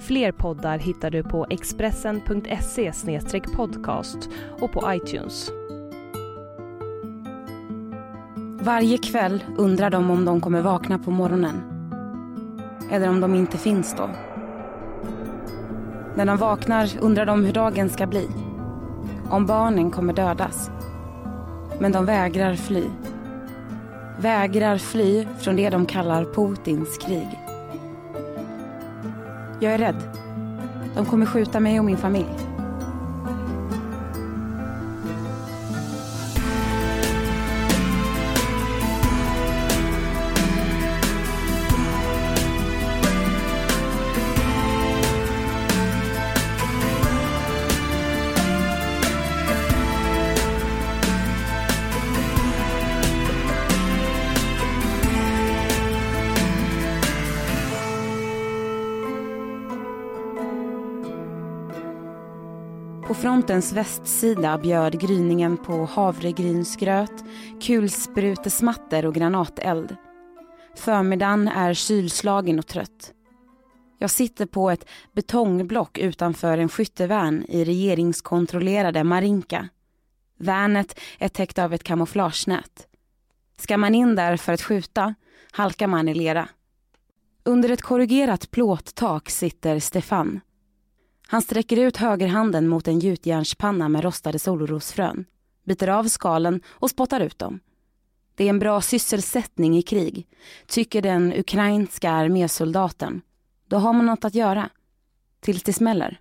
Fler poddar hittar du på expressen.se podcast och på iTunes. Varje kväll undrar de om de kommer vakna på morgonen. Eller om de inte finns då. När de vaknar undrar de hur dagen ska bli. Om barnen kommer dödas. Men de vägrar fly. Vägrar fly från det de kallar Putins krig. Jag är rädd. De kommer skjuta mig och min familj. På frontens västsida bjöd gryningen på havregrynsgröt, kulsprutesmatter och granateld. Förmiddagen är kylslagen och trött. Jag sitter på ett betongblock utanför en skyttevärn i regeringskontrollerade Marinka. Värnet är täckt av ett kamouflagenät. Ska man in där för att skjuta halkar man i lera. Under ett korrugerat plåttak sitter Stefan. Han sträcker ut högerhanden mot en gjutjärnspanna med rostade solrosfrön, biter av skalen och spottar ut dem. Det är en bra sysselsättning i krig, tycker den ukrainska armésoldaten. Då har man något att göra. Tills det smäller.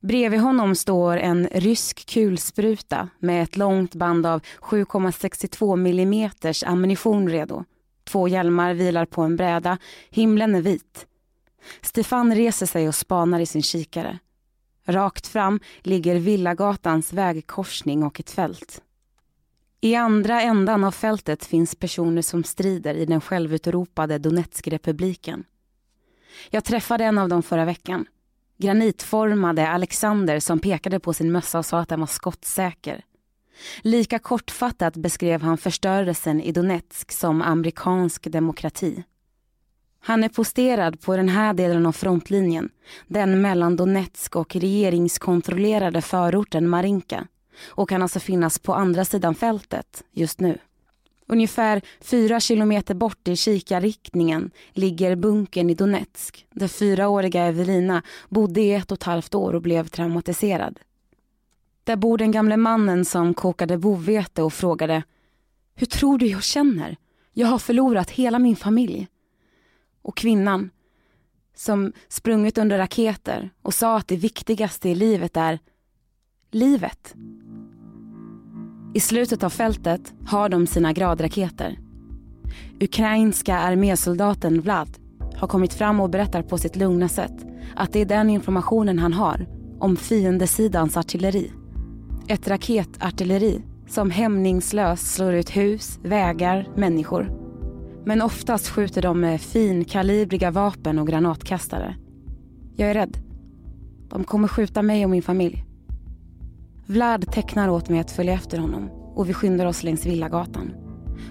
Bredvid honom står en rysk kulspruta med ett långt band av 7,62 mm ammunition redo. Två hjälmar vilar på en bräda, himlen är vit. Stefan reser sig och spanar i sin kikare. Rakt fram ligger Villagatans vägkorsning och ett fält. I andra ändan av fältet finns personer som strider i den självutropade Donetskrepubliken. Jag träffade en av dem förra veckan. Granitformade Alexander som pekade på sin mössa och sa att den var skottsäker. Lika kortfattat beskrev han förstörelsen i Donetsk som amerikansk demokrati. Han är posterad på den här delen av frontlinjen, den mellan Donetsk och regeringskontrollerade förorten Marinka och kan alltså finnas på andra sidan fältet just nu. Ungefär fyra kilometer bort i kikarriktningen ligger bunkern i Donetsk där fyraåriga Evelina bodde i ett och ett halvt år och blev traumatiserad. Där bor den gamle mannen som kokade bovete och frågade Hur tror du jag känner? Jag har förlorat hela min familj och kvinnan som sprungit under raketer och sa att det viktigaste i livet är livet. I slutet av fältet har de sina gradraketer. Ukrainska armésoldaten Vlad har kommit fram och berättar på sitt lugna sätt att det är den informationen han har om fiendesidans artilleri. Ett raketartilleri som hämningslöst slår ut hus, vägar, människor. Men oftast skjuter de med finkalibriga vapen och granatkastare. Jag är rädd. De kommer skjuta mig och min familj. Vlad tecknar åt mig att följa efter honom och vi skyndar oss längs Villagatan.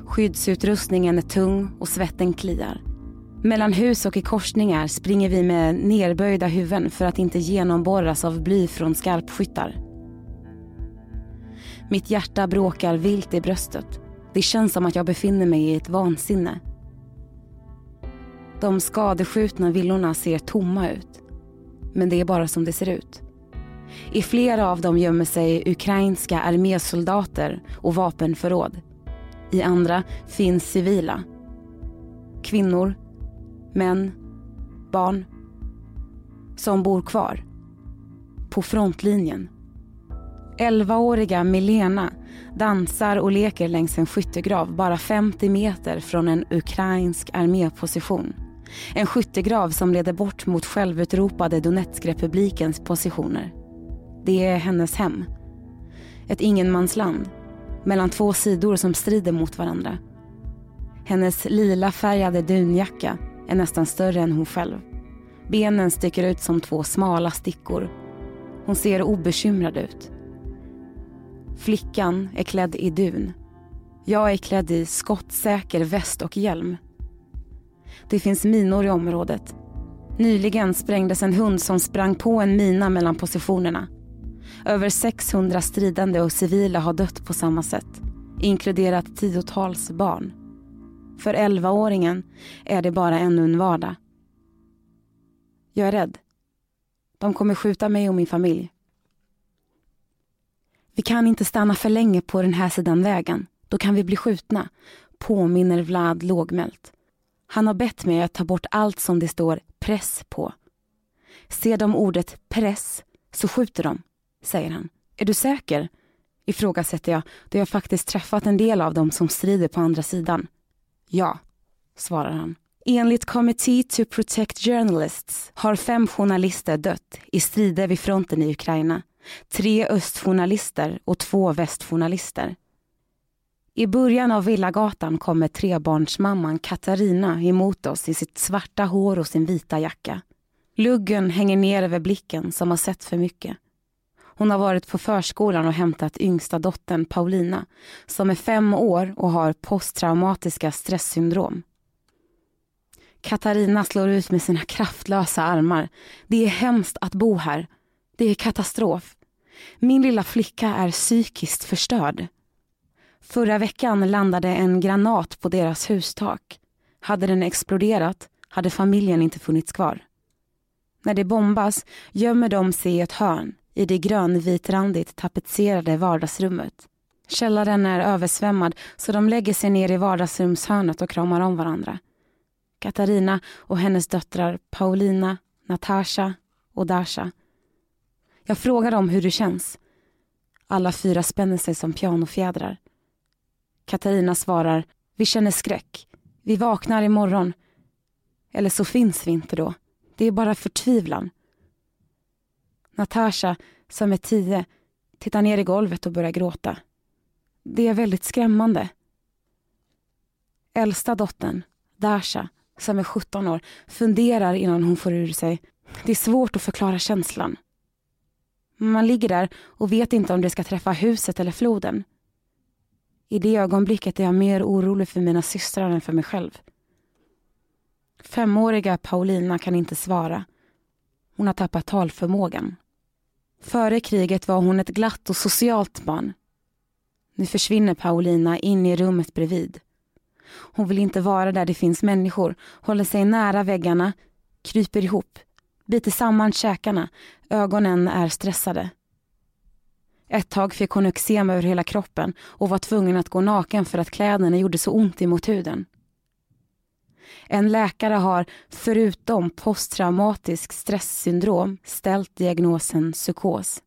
Skyddsutrustningen är tung och svetten kliar. Mellan hus och i korsningar springer vi med nerböjda huvuden för att inte genomborras av bly från skarpskyttar. Mitt hjärta bråkar vilt i bröstet. Det känns som att jag befinner mig i ett vansinne. De skadeskjutna villorna ser tomma ut. Men det är bara som det ser ut. I flera av dem gömmer sig ukrainska armésoldater och vapenförråd. I andra finns civila. Kvinnor, män, barn. Som bor kvar. På frontlinjen. 11-åriga Milena dansar och leker längs en skyttegrav bara 50 meter från en ukrainsk arméposition. En skyttegrav som leder bort mot självutropade Donetskrepublikens positioner. Det är hennes hem. Ett ingenmansland mellan två sidor som strider mot varandra. Hennes lila färgade dunjacka är nästan större än hon själv. Benen sticker ut som två smala stickor. Hon ser obekymrad ut. Flickan är klädd i dun. Jag är klädd i skottsäker väst och hjälm. Det finns minor i området. Nyligen sprängdes en hund som sprang på en mina mellan positionerna. Över 600 stridande och civila har dött på samma sätt, inkluderat tiotals barn. För 11-åringen är det bara ännu en vardag. Jag är rädd. De kommer skjuta mig och min familj. Vi kan inte stanna för länge på den här sidan vägen. Då kan vi bli skjutna, påminner Vlad lågmält. Han har bett mig att ta bort allt som det står press på. Ser de ordet press så skjuter de, säger han. Är du säker? Ifrågasätter jag, då jag faktiskt träffat en del av dem som strider på andra sidan. Ja, svarar han. Enligt Committee to Protect Journalists har fem journalister dött i strider vid fronten i Ukraina. Tre östjournalister och två västjournalister. I början av Villagatan kommer trebarnsmamman Katarina emot oss i sitt svarta hår och sin vita jacka. Luggen hänger ner över blicken som har sett för mycket. Hon har varit på förskolan och hämtat yngsta dottern Paulina som är fem år och har posttraumatiska stresssyndrom. Katarina slår ut med sina kraftlösa armar. Det är hemskt att bo här. Det är katastrof. Min lilla flicka är psykiskt förstörd. Förra veckan landade en granat på deras hustak. Hade den exploderat hade familjen inte funnits kvar. När det bombas gömmer de sig i ett hörn i det grönvitrandigt tapetserade vardagsrummet. Källaren är översvämmad så de lägger sig ner i vardagsrumshörnet och kramar om varandra. Katarina och hennes döttrar Paulina, Natasha och Dasha. Jag frågar dem hur det känns. Alla fyra spänner sig som pianofjädrar. Katarina svarar, vi känner skräck. Vi vaknar imorgon. Eller så finns vi inte då. Det är bara förtvivlan. Natasha, som är tio, tittar ner i golvet och börjar gråta. Det är väldigt skrämmande. Äldsta dottern, Dasha, som är 17 år, funderar innan hon får ur sig. Det är svårt att förklara känslan. Man ligger där och vet inte om det ska träffa huset eller floden. I det ögonblicket är jag mer orolig för mina systrar än för mig själv. Femåriga Paulina kan inte svara. Hon har tappat talförmågan. Före kriget var hon ett glatt och socialt barn. Nu försvinner Paulina in i rummet bredvid. Hon vill inte vara där det finns människor, håller sig nära väggarna, kryper ihop, biter samman käkarna, ögonen är stressade. Ett tag fick hon eksem över hela kroppen och var tvungen att gå naken för att kläderna gjorde så ont emot huden. En läkare har, förutom posttraumatisk stresssyndrom, ställt diagnosen psykos.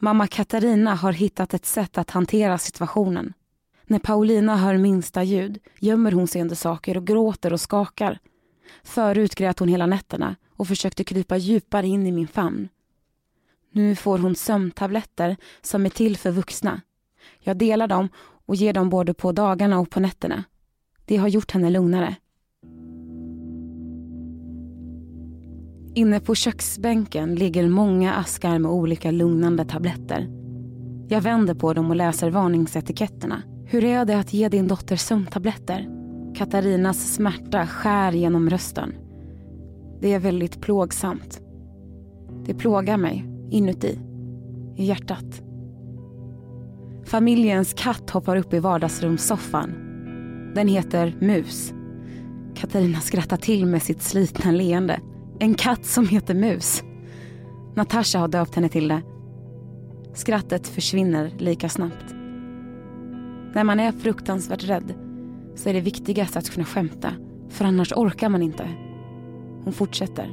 Mamma Katarina har hittat ett sätt att hantera situationen. När Paulina hör minsta ljud gömmer hon sig under saker och gråter och skakar. Förut grät hon hela nätterna och försökte krypa djupare in i min famn. Nu får hon sömntabletter som är till för vuxna. Jag delar dem och ger dem både på dagarna och på nätterna. Det har gjort henne lugnare. Inne på köksbänken ligger många askar med olika lugnande tabletter. Jag vänder på dem och läser varningsetiketterna. Hur är det att ge din dotter sömntabletter? Katarinas smärta skär genom rösten. Det är väldigt plågsamt. Det plågar mig, inuti, i hjärtat. Familjens katt hoppar upp i vardagsrumssoffan. Den heter Mus. Katarina skrattar till med sitt slitna leende. En katt som heter Mus. Natasha har döpt henne till det. Skrattet försvinner lika snabbt. När man är fruktansvärt rädd så är det viktigast att kunna skämta, för annars orkar man inte. Hon fortsätter.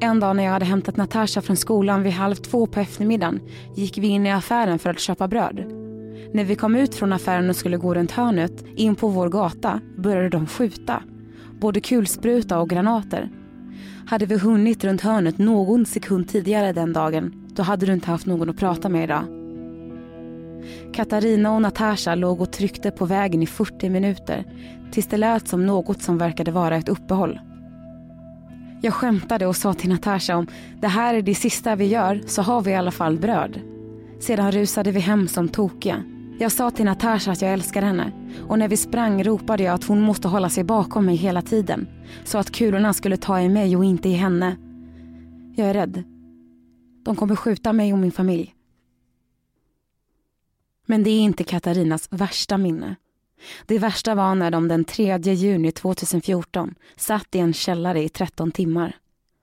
En dag när jag hade hämtat Natasha från skolan vid halv två på eftermiddagen gick vi in i affären för att köpa bröd. När vi kom ut från affären och skulle gå runt hörnet in på vår gata började de skjuta. Både kulspruta och granater. Hade vi hunnit runt hörnet någon sekund tidigare den dagen då hade du inte haft någon att prata med idag. Katarina och Natasha låg och tryckte på vägen i 40 minuter tills det lät som något som verkade vara ett uppehåll. Jag skämtade och sa till Natasha om det här är det sista vi gör så har vi i alla fall bröd. Sedan rusade vi hem som tokiga. Jag sa till Natasha att jag älskar henne och när vi sprang ropade jag att hon måste hålla sig bakom mig hela tiden så att kulorna skulle ta i mig och inte i henne. Jag är rädd. De kommer skjuta mig och min familj. Men det är inte Katarinas värsta minne. Det värsta var när de den 3 juni 2014 satt i en källare i 13 timmar.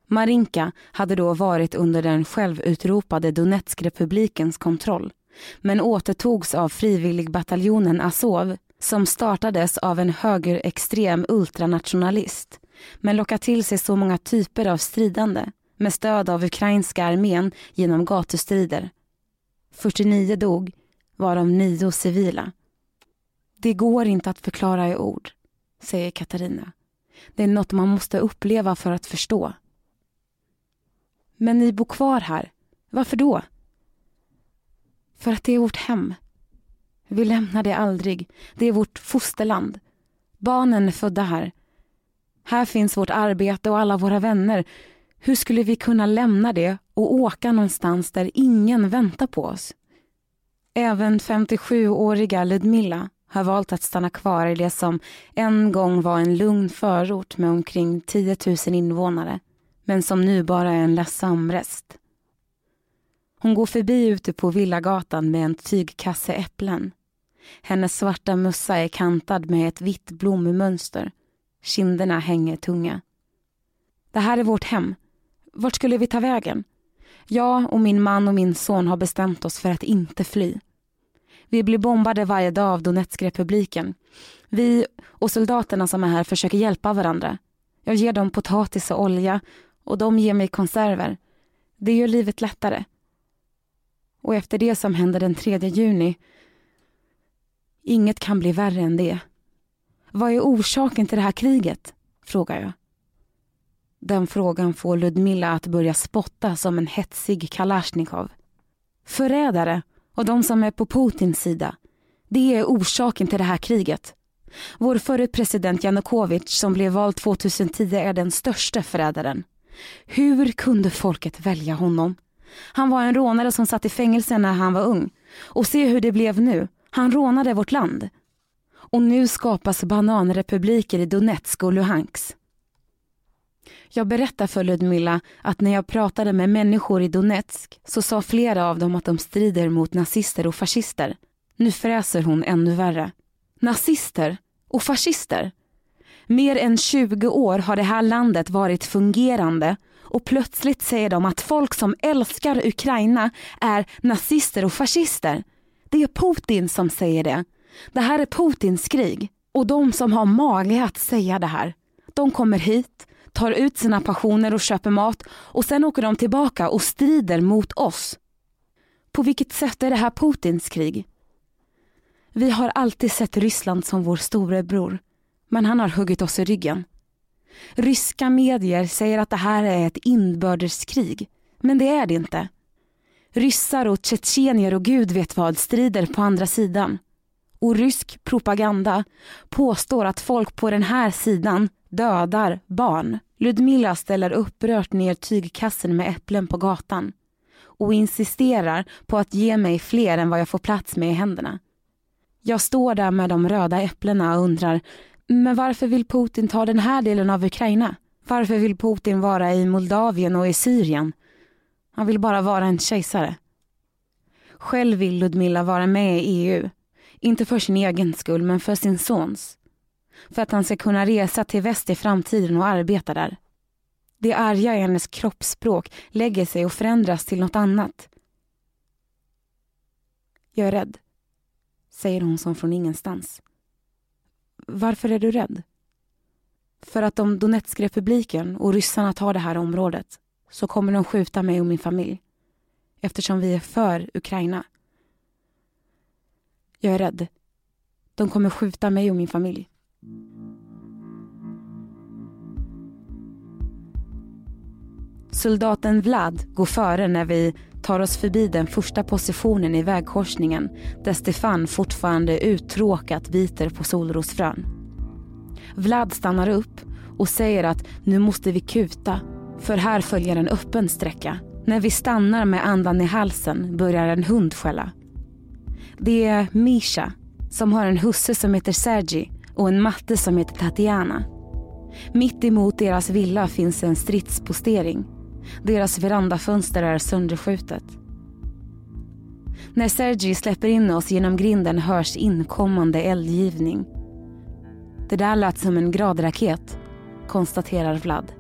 Marinka hade då varit under den självutropade Donetskrepublikens kontroll men återtogs av frivilligbataljonen Azov som startades av en högerextrem ultranationalist men lockat till sig så många typer av stridande med stöd av ukrainska armén genom gatustrider. 49 dog, varav nio civila. Det går inte att förklara i ord, säger Katarina. Det är något man måste uppleva för att förstå. Men ni bor kvar här. Varför då? För att det är vårt hem. Vi lämnar det aldrig. Det är vårt fosterland. Barnen är födda här. Här finns vårt arbete och alla våra vänner. Hur skulle vi kunna lämna det och åka någonstans där ingen väntar på oss? Även 57-åriga Ludmilla har valt att stanna kvar i det som en gång var en lugn förort med omkring 10 000 invånare men som nu bara är en ledsam rest. Hon går förbi ute på Villagatan med en tygkasse äpplen. Hennes svarta mössa är kantad med ett vitt blommönster. Kinderna hänger tunga. Det här är vårt hem. Vart skulle vi ta vägen? Jag och min man och min son har bestämt oss för att inte fly. Vi blir bombade varje dag av Donetskrepubliken. Vi och soldaterna som är här försöker hjälpa varandra. Jag ger dem potatis och olja och de ger mig konserver. Det gör livet lättare. Och efter det som hände den 3 juni, inget kan bli värre än det. Vad är orsaken till det här kriget? frågar jag. Den frågan får Ludmilla att börja spotta som en hetsig kalasjnikov. Förrädare och de som är på Putins sida. Det är orsaken till det här kriget. Vår förre president Janukovic som blev vald 2010 är den största förrädaren. Hur kunde folket välja honom? Han var en rånare som satt i fängelse när han var ung. Och se hur det blev nu. Han rånade vårt land. Och nu skapas bananrepubliker i Donetsk och Luhansk. Jag berättar för Ludmilla att när jag pratade med människor i Donetsk så sa flera av dem att de strider mot nazister och fascister. Nu fräser hon ännu värre. Nazister och fascister? Mer än 20 år har det här landet varit fungerande och plötsligt säger de att folk som älskar Ukraina är nazister och fascister. Det är Putin som säger det. Det här är Putins krig. Och de som har mage att säga det här, de kommer hit, tar ut sina passioner och köper mat och sen åker de tillbaka och strider mot oss. På vilket sätt är det här Putins krig? Vi har alltid sett Ryssland som vår storebror, men han har huggit oss i ryggen. Ryska medier säger att det här är ett inbördeskrig, men det är det inte. Ryssar och tjetjenier och gud vet vad strider på andra sidan. Och rysk propaganda påstår att folk på den här sidan dödar barn. Ludmilla ställer upprört ner tygkassen med äpplen på gatan och insisterar på att ge mig fler än vad jag får plats med i händerna. Jag står där med de röda äpplena och undrar, men varför vill Putin ta den här delen av Ukraina? Varför vill Putin vara i Moldavien och i Syrien? Han vill bara vara en kejsare. Själv vill Ludmilla vara med i EU. Inte för sin egen skull, men för sin sons. För att han ska kunna resa till väst i framtiden och arbeta där. Det arga i hennes kroppsspråk lägger sig och förändras till något annat. Jag är rädd, säger hon som från ingenstans. Varför är du rädd? För att om Donetskrepubliken och ryssarna tar det här området så kommer de skjuta mig och min familj. Eftersom vi är för Ukraina. Jag är rädd. De kommer skjuta mig och min familj. Soldaten Vlad går före när vi tar oss förbi den första positionen i vägkorsningen där Stefan fortfarande uttråkat biter på solrosfrön. Vlad stannar upp och säger att nu måste vi kuta för här följer en öppen sträcka. När vi stannar med andan i halsen börjar en hund skälla. Det är Misha som har en husse som heter Sergi och en matte som heter Tatiana. Mitt emot deras villa finns en stridspostering. Deras verandafönster är sönderskjutet. När Sergi släpper in oss genom grinden hörs inkommande eldgivning. Det där lät som en gradraket, konstaterar Vlad.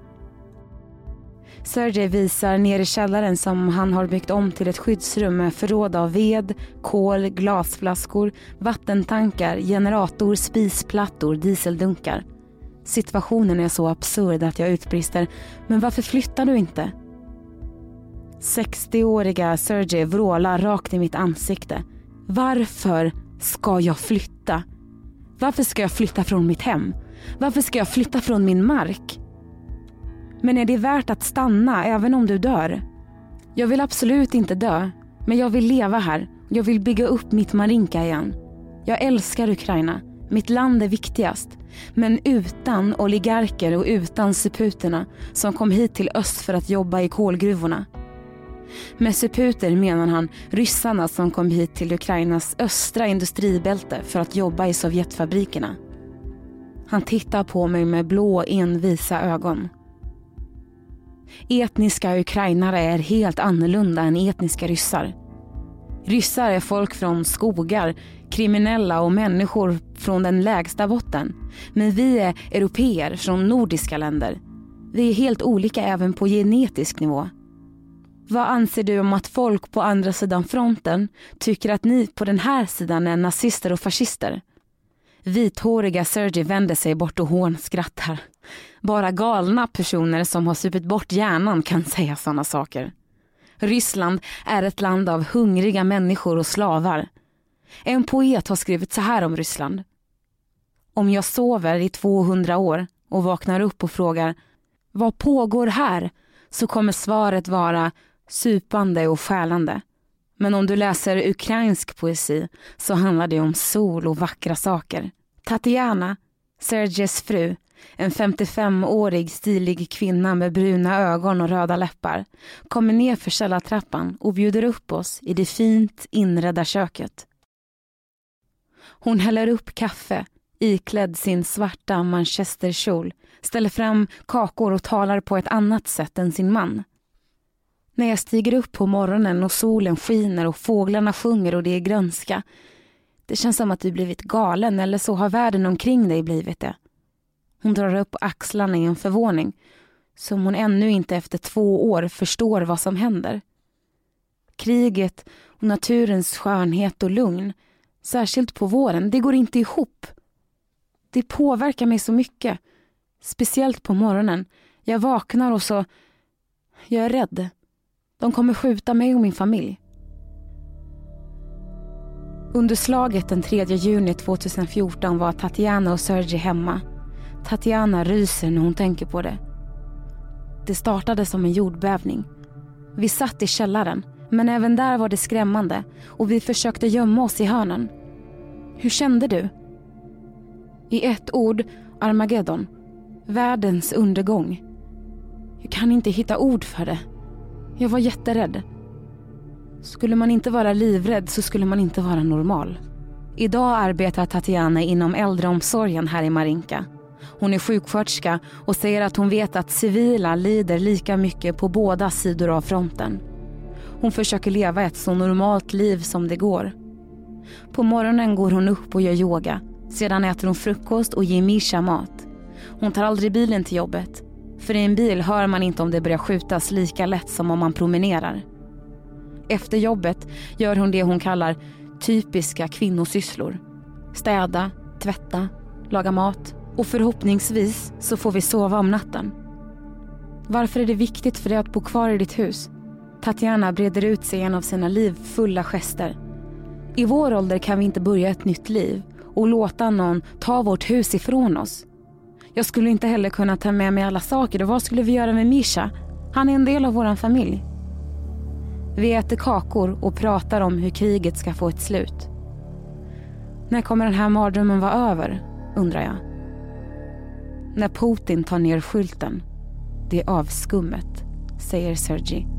Sergej visar ner i källaren som han har byggt om till ett skyddsrum med förråd av ved, kol, glasflaskor, vattentankar, generator, spisplattor, dieseldunkar. Situationen är så absurd att jag utbrister, men varför flyttar du inte? 60-åriga Sergej vrålar rakt i mitt ansikte. Varför ska jag flytta? Varför ska jag flytta från mitt hem? Varför ska jag flytta från min mark? Men är det värt att stanna även om du dör? Jag vill absolut inte dö, men jag vill leva här. Jag vill bygga upp mitt Marinka igen. Jag älskar Ukraina. Mitt land är viktigast. Men utan oligarker och utan seputerna som kom hit till öst för att jobba i kolgruvorna. Med seputer menar han ryssarna som kom hit till Ukrainas östra industribälte för att jobba i Sovjetfabrikerna. Han tittar på mig med blå envisa ögon. Etniska ukrainare är helt annorlunda än etniska ryssar. Ryssar är folk från skogar, kriminella och människor från den lägsta botten. Men vi är europeer från nordiska länder. Vi är helt olika även på genetisk nivå. Vad anser du om att folk på andra sidan fronten tycker att ni på den här sidan är nazister och fascister? Vithåriga Sergej vänder sig bort och hånskrattar. Bara galna personer som har supit bort hjärnan kan säga sådana saker. Ryssland är ett land av hungriga människor och slavar. En poet har skrivit så här om Ryssland. Om jag sover i 200 år och vaknar upp och frågar vad pågår här? Så kommer svaret vara supande och skälande. Men om du läser ukrainsk poesi så handlar det om sol och vackra saker. Tatiana, Serges fru, en 55-årig stilig kvinna med bruna ögon och röda läppar, kommer ner för källartrappan och bjuder upp oss i det fint inredda köket. Hon häller upp kaffe, iklädd sin svarta manchesterkjol, ställer fram kakor och talar på ett annat sätt än sin man. När jag stiger upp på morgonen och solen skiner och fåglarna sjunger och det är grönska. Det känns som att du blivit galen eller så har världen omkring dig blivit det. Hon drar upp axlarna i en förvåning. Som hon ännu inte efter två år förstår vad som händer. Kriget och naturens skönhet och lugn, särskilt på våren, det går inte ihop. Det påverkar mig så mycket. Speciellt på morgonen. Jag vaknar och så... Jag är rädd. De kommer skjuta mig och min familj. Under slaget den 3 juni 2014 var Tatiana och Sergej hemma. Tatiana ryser när hon tänker på det. Det startade som en jordbävning. Vi satt i källaren, men även där var det skrämmande och vi försökte gömma oss i hörnen. Hur kände du? I ett ord, Armageddon. Världens undergång. Jag kan inte hitta ord för det. Jag var jätterädd. Skulle man inte vara livrädd så skulle man inte vara normal. Idag arbetar Tatiana inom äldreomsorgen här i Marinka. Hon är sjuksköterska och säger att hon vet att civila lider lika mycket på båda sidor av fronten. Hon försöker leva ett så normalt liv som det går. På morgonen går hon upp och gör yoga. Sedan äter hon frukost och ger Misha mat. Hon tar aldrig bilen till jobbet. För i en bil hör man inte om det börjar skjutas lika lätt som om man promenerar. Efter jobbet gör hon det hon kallar typiska kvinnosysslor. Städa, tvätta, laga mat och förhoppningsvis så får vi sova om natten. Varför är det viktigt för dig att bo kvar i ditt hus? Tatjana breder ut sig en av sina livfulla gester. I vår ålder kan vi inte börja ett nytt liv och låta någon ta vårt hus ifrån oss. Jag skulle inte heller kunna ta med mig alla saker och vad skulle vi göra med Misha? Han är en del av vår familj. Vi äter kakor och pratar om hur kriget ska få ett slut. När kommer den här mardrömmen vara över, undrar jag. När Putin tar ner skylten. Det är avskummet, säger Sergej.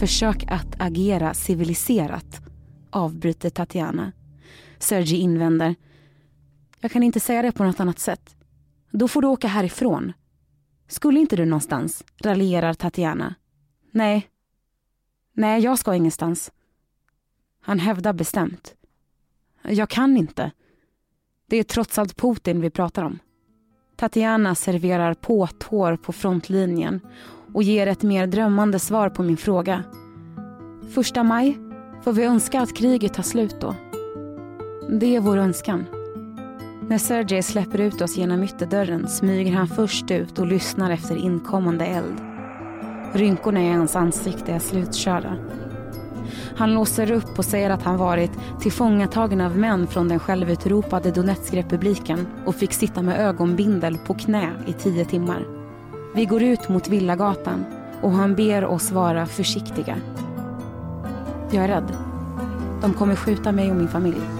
Försök att agera civiliserat, avbryter Tatiana. Sergi invänder. Jag kan inte säga det på något annat sätt. Då får du åka härifrån. Skulle inte du någonstans? raljerar Tatiana. Nej. Nej, jag ska ingenstans. Han hävdar bestämt. Jag kan inte. Det är trots allt Putin vi pratar om. Tatiana serverar påtår på frontlinjen och ger ett mer drömmande svar på min fråga. Första maj får vi önska att kriget tar slut då. Det är vår önskan. När Sergej släpper ut oss genom ytterdörren smyger han först ut och lyssnar efter inkommande eld. Rynkorna i hans ansikte är slutkörda. Han låser upp och säger att han varit tillfångatagen av män från den självutropade Donetskrepubliken och fick sitta med ögonbindel på knä i tio timmar. Vi går ut mot Villagatan och han ber oss vara försiktiga. Jag är rädd. De kommer skjuta mig och min familj.